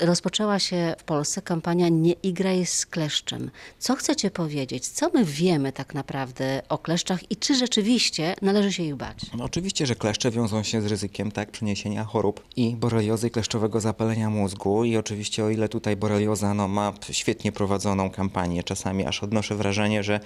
Rozpoczęła się w Polsce kampania Nie igraj z kleszczem. Co chcecie powiedzieć? Co my wiemy tak naprawdę o kleszczach i czy rzeczywiście należy się ich bać? No oczywiście, że kleszcze wiążą się z ryzykiem tak przeniesienia chorób i boreliozy kleszczowego zapalenia mózgu i oczywiście o ile tutaj borelioza no, ma świetnie prowadzoną kampanię, czasami aż odnoszę wrażenie, że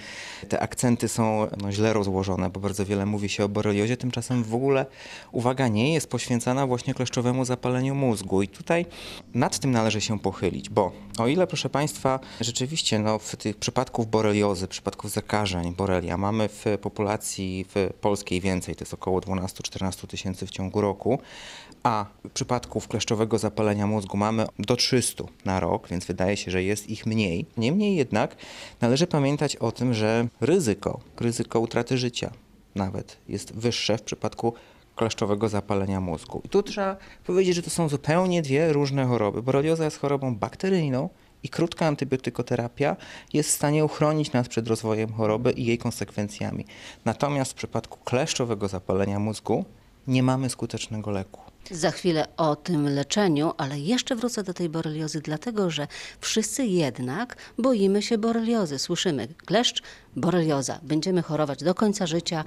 te akcenty są no, źle rozłożone, bo bardzo wiele mówi się o boreliozie, tymczasem w ogóle uwaga nie jest poświęcana właśnie kleszczowemu zapaleniu mózgu i tutaj nad tym należy się pochylić, bo o ile proszę Państwa rzeczywiście no, w tych przypadków boreliozy, przypadków zakażeń borelia mamy w populacji w polskiej więcej, to jest około 12-14 tysięcy w ciągu roku, a przypadków kleszczowego zapalenia mózgu mamy do 300 na rok, więc wydaje się, że jest ich mniej. Niemniej jednak należy pamiętać o tym, że ryzyko, ryzyko utraty życia nawet jest wyższe w przypadku kleszczowego zapalenia mózgu. I tu trzeba powiedzieć, że to są zupełnie dwie różne choroby. Borelioza jest chorobą bakteryjną i krótka antybiotykoterapia jest w stanie uchronić nas przed rozwojem choroby i jej konsekwencjami. Natomiast w przypadku kleszczowego zapalenia mózgu nie mamy skutecznego leku. Za chwilę o tym leczeniu, ale jeszcze wrócę do tej boreliozy, dlatego że wszyscy jednak boimy się boreliozy. Słyszymy kleszcz, borelioza. Będziemy chorować do końca życia,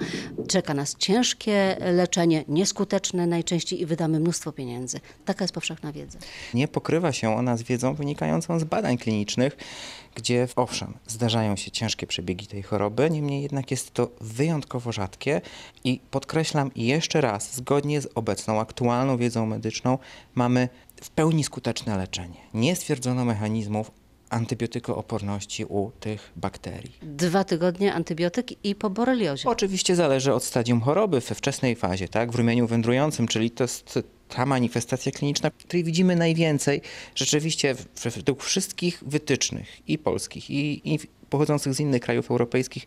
czeka nas ciężkie leczenie, nieskuteczne najczęściej i wydamy mnóstwo pieniędzy. Taka jest powszechna wiedza. Nie pokrywa się ona z wiedzą wynikającą z badań klinicznych, gdzie owszem, zdarzają się ciężkie przebiegi tej choroby, niemniej jednak jest to wyjątkowo rzadkie i podkreślam jeszcze raz, zgodnie z obecną aktualną wiedzą medyczną mamy w pełni skuteczne leczenie. Nie stwierdzono mechanizmów antybiotykooporności u tych bakterii. Dwa tygodnie antybiotyk i po boreliozie. Oczywiście zależy od stadium choroby we wczesnej fazie, tak? W rumieniu wędrującym, czyli to jest ta manifestacja kliniczna, której widzimy najwięcej rzeczywiście według wszystkich wytycznych i polskich, i, i pochodzących z innych krajów europejskich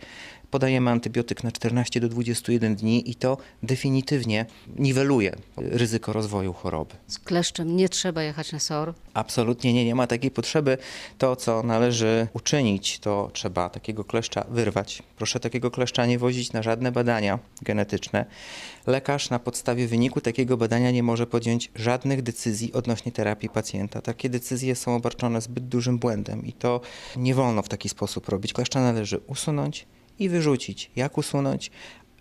podajemy antybiotyk na 14 do 21 dni i to definitywnie niweluje ryzyko rozwoju choroby. Z kleszczem nie trzeba jechać na SOR. Absolutnie nie, nie ma takiej potrzeby. To, co należy uczynić, to trzeba takiego kleszcza wyrwać. Proszę takiego kleszcza nie wozić na żadne badania genetyczne. Lekarz na podstawie wyniku takiego badania nie może podjąć żadnych decyzji odnośnie terapii pacjenta. Takie decyzje są obarczone zbyt dużym błędem i to nie wolno w taki sposób robić. Kleszcza należy usunąć i wyrzucić. Jak usunąć?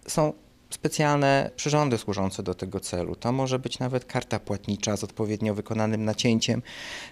Są specjalne przyrządy służące do tego celu. To może być nawet karta płatnicza z odpowiednio wykonanym nacięciem.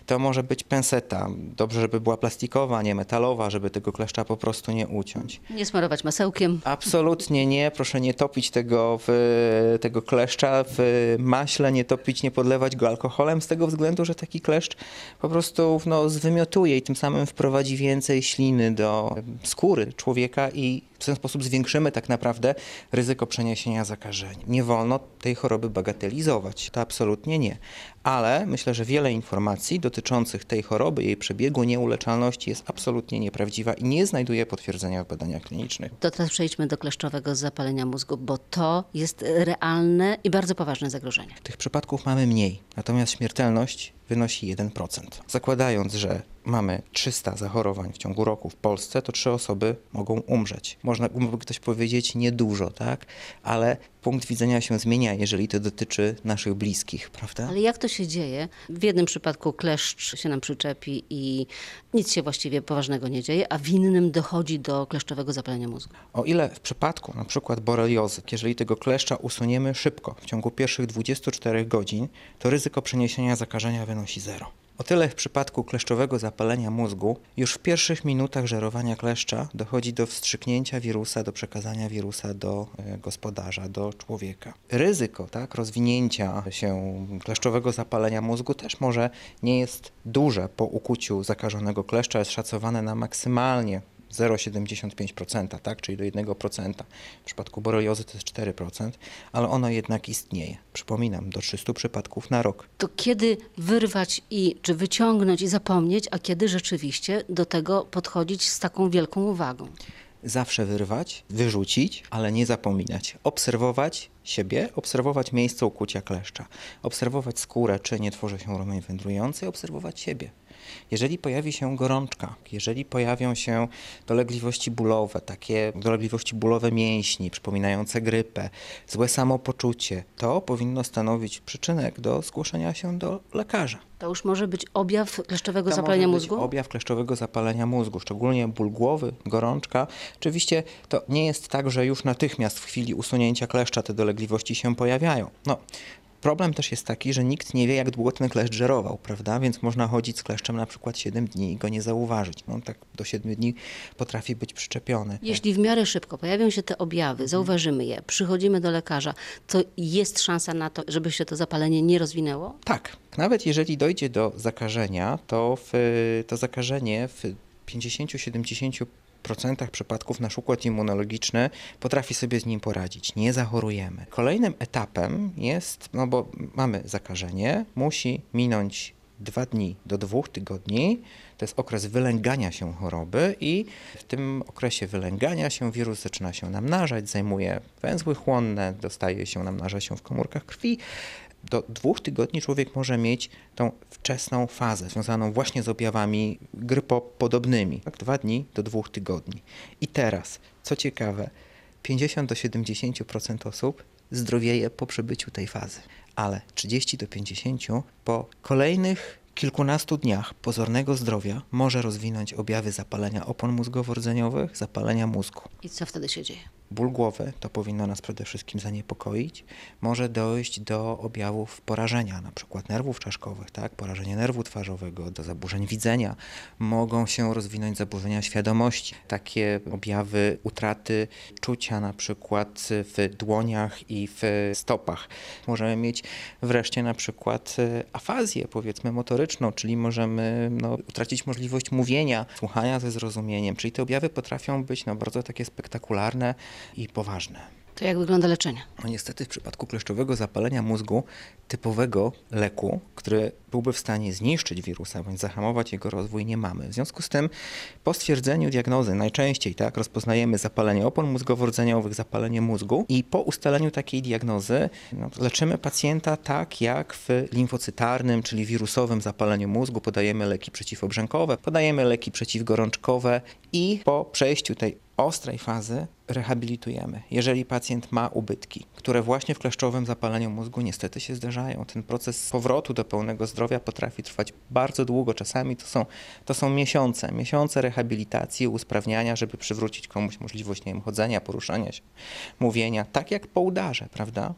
To może być penseta. Dobrze, żeby była plastikowa, nie metalowa, żeby tego kleszcza po prostu nie uciąć. Nie smarować masełkiem. Absolutnie nie. Proszę nie topić tego, w, tego kleszcza w maśle, nie topić, nie podlewać go alkoholem z tego względu, że taki kleszcz po prostu no, zwymiotuje i tym samym wprowadzi więcej śliny do skóry człowieka i w ten sposób zwiększymy tak naprawdę ryzyko przeniesienia zakażenia. Nie wolno tej choroby bagatelizować, to absolutnie nie. Ale myślę, że wiele informacji dotyczących tej choroby, jej przebiegu, nieuleczalności jest absolutnie nieprawdziwa i nie znajduje potwierdzenia w badaniach klinicznych. To teraz przejdźmy do kleszczowego zapalenia mózgu, bo to jest realne i bardzo poważne zagrożenie. Tych przypadków mamy mniej, natomiast śmiertelność wynosi 1%. Zakładając, że mamy 300 zachorowań w ciągu roku w Polsce, to trzy osoby mogą umrzeć. Można by ktoś powiedzieć niedużo, tak? Ale punkt widzenia się zmienia, jeżeli to dotyczy naszych bliskich, prawda? Ale jak to się dzieje? W jednym przypadku kleszcz się nam przyczepi i nic się właściwie poważnego nie dzieje, a w innym dochodzi do kleszczowego zapalenia mózgu. O ile w przypadku na przykład boreliozy, jeżeli tego kleszcza usuniemy szybko, w ciągu pierwszych 24 godzin, to ryzyko przeniesienia zakażenia wynosi zero. O tyle w przypadku kleszczowego zapalenia mózgu już w pierwszych minutach żerowania kleszcza dochodzi do wstrzyknięcia wirusa, do przekazania wirusa do e, gospodarza, do człowieka. Ryzyko tak, rozwinięcia się kleszczowego zapalenia mózgu też może nie jest duże po ukuciu zakażonego kleszcza, jest szacowane na maksymalnie 0,75%, tak, czyli do 1%. W przypadku boreliozy to jest 4%, ale ono jednak istnieje. Przypominam, do 300 przypadków na rok. To kiedy wyrwać i czy wyciągnąć i zapomnieć, a kiedy rzeczywiście do tego podchodzić z taką wielką uwagą? Zawsze wyrwać, wyrzucić, ale nie zapominać. Obserwować siebie, obserwować miejsce ukucia kleszcza, obserwować skórę, czy nie tworzy się rumień wędrujący, obserwować siebie. Jeżeli pojawi się gorączka, jeżeli pojawią się dolegliwości bólowe, takie dolegliwości bólowe mięśni, przypominające grypę, złe samopoczucie, to powinno stanowić przyczynek do zgłoszenia się do lekarza. To już może być objaw kleszczowego To zapalenia może być mózgu? Objaw kleszczowego zapalenia mózgu, szczególnie ból głowy, gorączka. Oczywiście to nie jest tak, że już natychmiast w chwili usunięcia kleszcza te dolegliwości się pojawiają. No, problem też jest taki, że nikt nie wie, jak długo ten kleszcz żerował, prawda? Więc można chodzić z kleszczem na przykład 7 dni i go nie zauważyć. No, tak do 7 dni potrafi być przyczepiony. Jeśli w miarę szybko pojawią się te objawy, zauważymy je, przychodzimy do lekarza, to jest szansa na to, żeby się to zapalenie nie rozwinęło? Tak, nawet jeżeli dojdzie do zakażenia, to w, to zakażenie w 50-70% przypadków nasz układ immunologiczny potrafi sobie z nim poradzić. Nie zachorujemy. Kolejnym etapem jest, no bo mamy zakażenie, musi minąć dwa dni do dwóch tygodni. To jest okres wylęgania się choroby i w tym okresie wylęgania się wirus zaczyna się namnażać, zajmuje węzły chłonne, dostaje się, namnaża się w komórkach krwi do dwóch tygodni człowiek może mieć tą wczesną fazę związaną właśnie z objawami grypopodobnymi. Tak, dwa dni do dwóch tygodni. I teraz, co ciekawe, 50 do 70% osób zdrowieje po przebyciu tej fazy, ale 30 do 50 po kolejnych kilkunastu dniach pozornego zdrowia może rozwinąć objawy zapalenia opon mózgowo-rdzeniowych, zapalenia mózgu. I co wtedy się dzieje? Ból głowy to powinno nas przede wszystkim zaniepokoić. Może dojść do objawów porażenia, na przykład nerwów czaszkowych, tak? porażenie nerwu twarzowego, do zaburzeń widzenia. Mogą się rozwinąć zaburzenia świadomości, takie objawy utraty czucia, na przykład w dłoniach i w stopach. Możemy mieć wreszcie na przykład e, afazję, powiedzmy motoryczną, czyli możemy no, utracić możliwość mówienia, słuchania ze zrozumieniem. Czyli te objawy potrafią być no, bardzo takie spektakularne i poważne. To jak wygląda leczenie? No niestety w przypadku kleszczowego zapalenia mózgu typowego leku, który byłby w stanie zniszczyć wirusa bądź zahamować jego rozwój, nie mamy. W związku z tym po stwierdzeniu diagnozy najczęściej tak rozpoznajemy zapalenie opon mózgowo-rdzeniowych, zapalenie mózgu i po ustaleniu takiej diagnozy no, leczymy pacjenta tak jak w limfocytarnym, czyli wirusowym zapaleniu mózgu. Podajemy leki przeciwobrzękowe, podajemy leki przeciwgorączkowe i po przejściu tej ostrej fazy rehabilitujemy. Jeżeli pacjent ma ubytki, które właśnie w kleszczowym zapaleniu mózgu niestety się zdarzają, ten proces powrotu do pełnego zdrowia potrafi trwać bardzo długo. Czasami to są, to są miesiące, miesiące rehabilitacji, usprawniania, żeby przywrócić komuś możliwość nie wiem, chodzenia, poruszania się, mówienia, tak jak po udarze, prawda?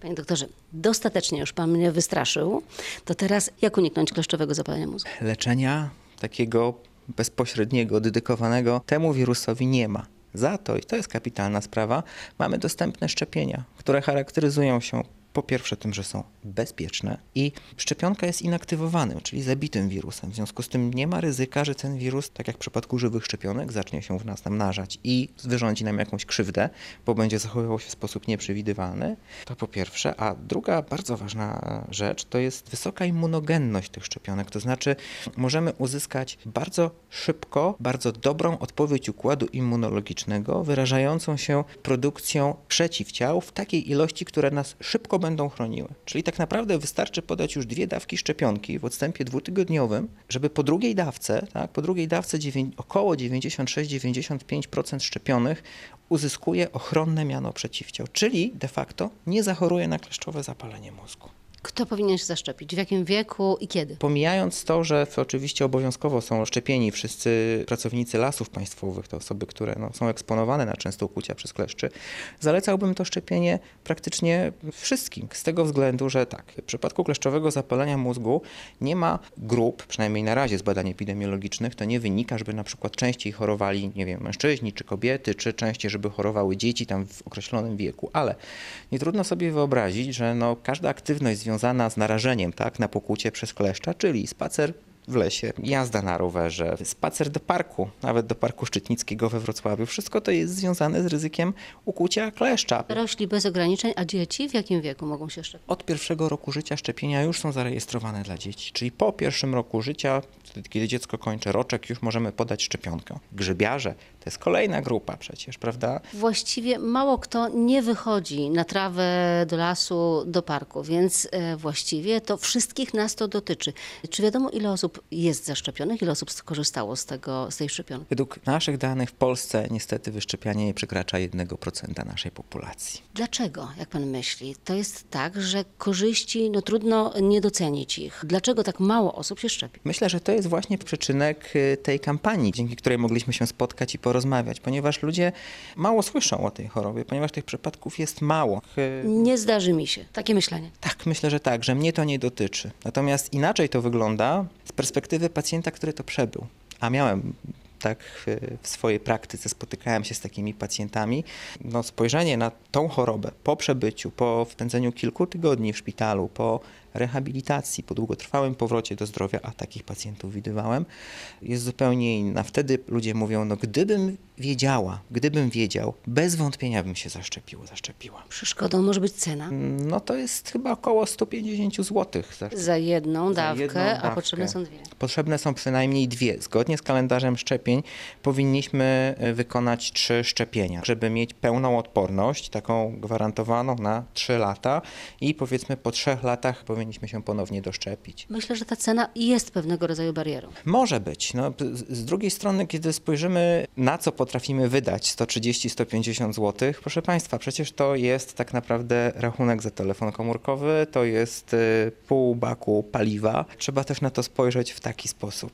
Panie doktorze, dostatecznie już pan mnie wystraszył. To teraz jak uniknąć kleszczowego zapalenia mózgu? Leczenia takiego bezpośredniego, dedykowanego temu wirusowi nie ma. Za to, i to jest kapitalna sprawa, mamy dostępne szczepienia, które charakteryzują się po pierwsze tym, że są bezpieczne i szczepionka jest inaktywowanym, czyli zabitym wirusem. W związku z tym nie ma ryzyka, że ten wirus, tak jak w przypadku żywych szczepionek, zacznie się w nas namnażać i wyrządzi nam jakąś krzywdę, bo będzie zachowywał się w sposób nieprzewidywalny. To po pierwsze. A druga bardzo ważna rzecz to jest wysoka immunogenność tych szczepionek. To znaczy możemy uzyskać bardzo szybko, bardzo dobrą odpowiedź układu immunologicznego, wyrażającą się produkcją przeciwciał w takiej ilości, które nas szybko będą chroniły. Czyli tak naprawdę wystarczy podać już dwie dawki szczepionki w odstępie dwutygodniowym, żeby po drugiej dawce, tak, po drugiej dawce około 96-95% szczepionych uzyskuje ochronne miano przeciwciał, czyli de facto nie zachoruje na kleszczowe zapalenie mózgu. Kto powinien się zaszczepić? W jakim wieku i kiedy? Pomijając to, że oczywiście obowiązkowo są szczepieni wszyscy pracownicy lasów państwowych, to osoby, które no, są eksponowane na często ukłucia przez kleszczy, zalecałbym to szczepienie praktycznie wszystkim. Z tego względu, że tak, w przypadku kleszczowego zapalenia mózgu nie ma grup, przynajmniej na razie z badań epidemiologicznych, to nie wynika, żeby na przykład częściej chorowali, nie wiem, mężczyźni czy kobiety, czy częściej, żeby chorowały dzieci tam w określonym wieku, ale nie trudno sobie wyobrazić, że no, każda aktywność związana z narażeniem tak, na pokłucie przez kleszcza, czyli spacer w lesie, jazda na rowerze, spacer do parku, nawet do Parku Szczytnickiego we Wrocławiu, wszystko to jest związane z ryzykiem ukłucia kleszcza. Dorośli bez ograniczeń, a dzieci w jakim wieku mogą się szczepić? Od pierwszego roku życia szczepienia już są zarejestrowane dla dzieci, czyli po pierwszym roku życia, kiedy dziecko kończy roczek, już możemy podać szczepionkę. Grzybiarze, To jest kolejna grupa przecież, prawda? Właściwie mało kto nie wychodzi na trawę do lasu, do parku, więc e, właściwie to wszystkich nas to dotyczy. Czy wiadomo, ile osób jest zaszczepionych, ile osób skorzystało z, tego, z tej szczepionki? Według naszych danych w Polsce niestety wyszczepianie nie przekracza 1% naszej populacji. Dlaczego, jak pan myśli? To jest tak, że korzyści, no trudno nie docenić ich. Dlaczego tak mało osób się szczepi? Myślę, że to jest właśnie przyczynek y, tej kampanii, dzięki której mogliśmy się spotkać i porozmawiać, ponieważ ludzie mało słyszą o tej chorobie, ponieważ tych przypadków jest mało. Nie zdarzy mi się takie myślenie. Tak, myślę, że tak, że mnie to nie dotyczy. Natomiast inaczej to wygląda z perspektywy pacjenta, który to przebył. A miałem tak w, swojej praktyce, spotykałem się z takimi pacjentami. No, spojrzenie na tą chorobę po przebyciu, po spędzeniu kilku tygodni w szpitalu, po rehabilitacji, po długotrwałym powrocie do zdrowia, a takich pacjentów widywałem, jest zupełnie inna. Wtedy ludzie mówią, no gdybym wiedziała, gdybym wiedział, bez wątpienia bym się zaszczepił, zaszczepiła. Przeszkodą może być cena. No to jest chyba około 150 zł. za- Za jedną Za dawkę, jedną a dawkę. potrzebne są dwie. Potrzebne są przynajmniej dwie. Zgodnie z kalendarzem szczepień powinniśmy e, wykonać trzy szczepienia, żeby mieć pełną odporność, taką gwarantowaną na trzy lata i powiedzmy po trzech latach powinniśmy się ponownie doszczepić. Myślę, że ta cena jest pewnego rodzaju barierą. Może być. No, z- z drugiej strony, kiedy spojrzymy na co potrafimy wydać 130-150 zł, proszę Państwa, przecież to jest tak naprawdę rachunek za telefon komórkowy, to jest y, pół baku paliwa. Trzeba też na to spojrzeć w taki sposób.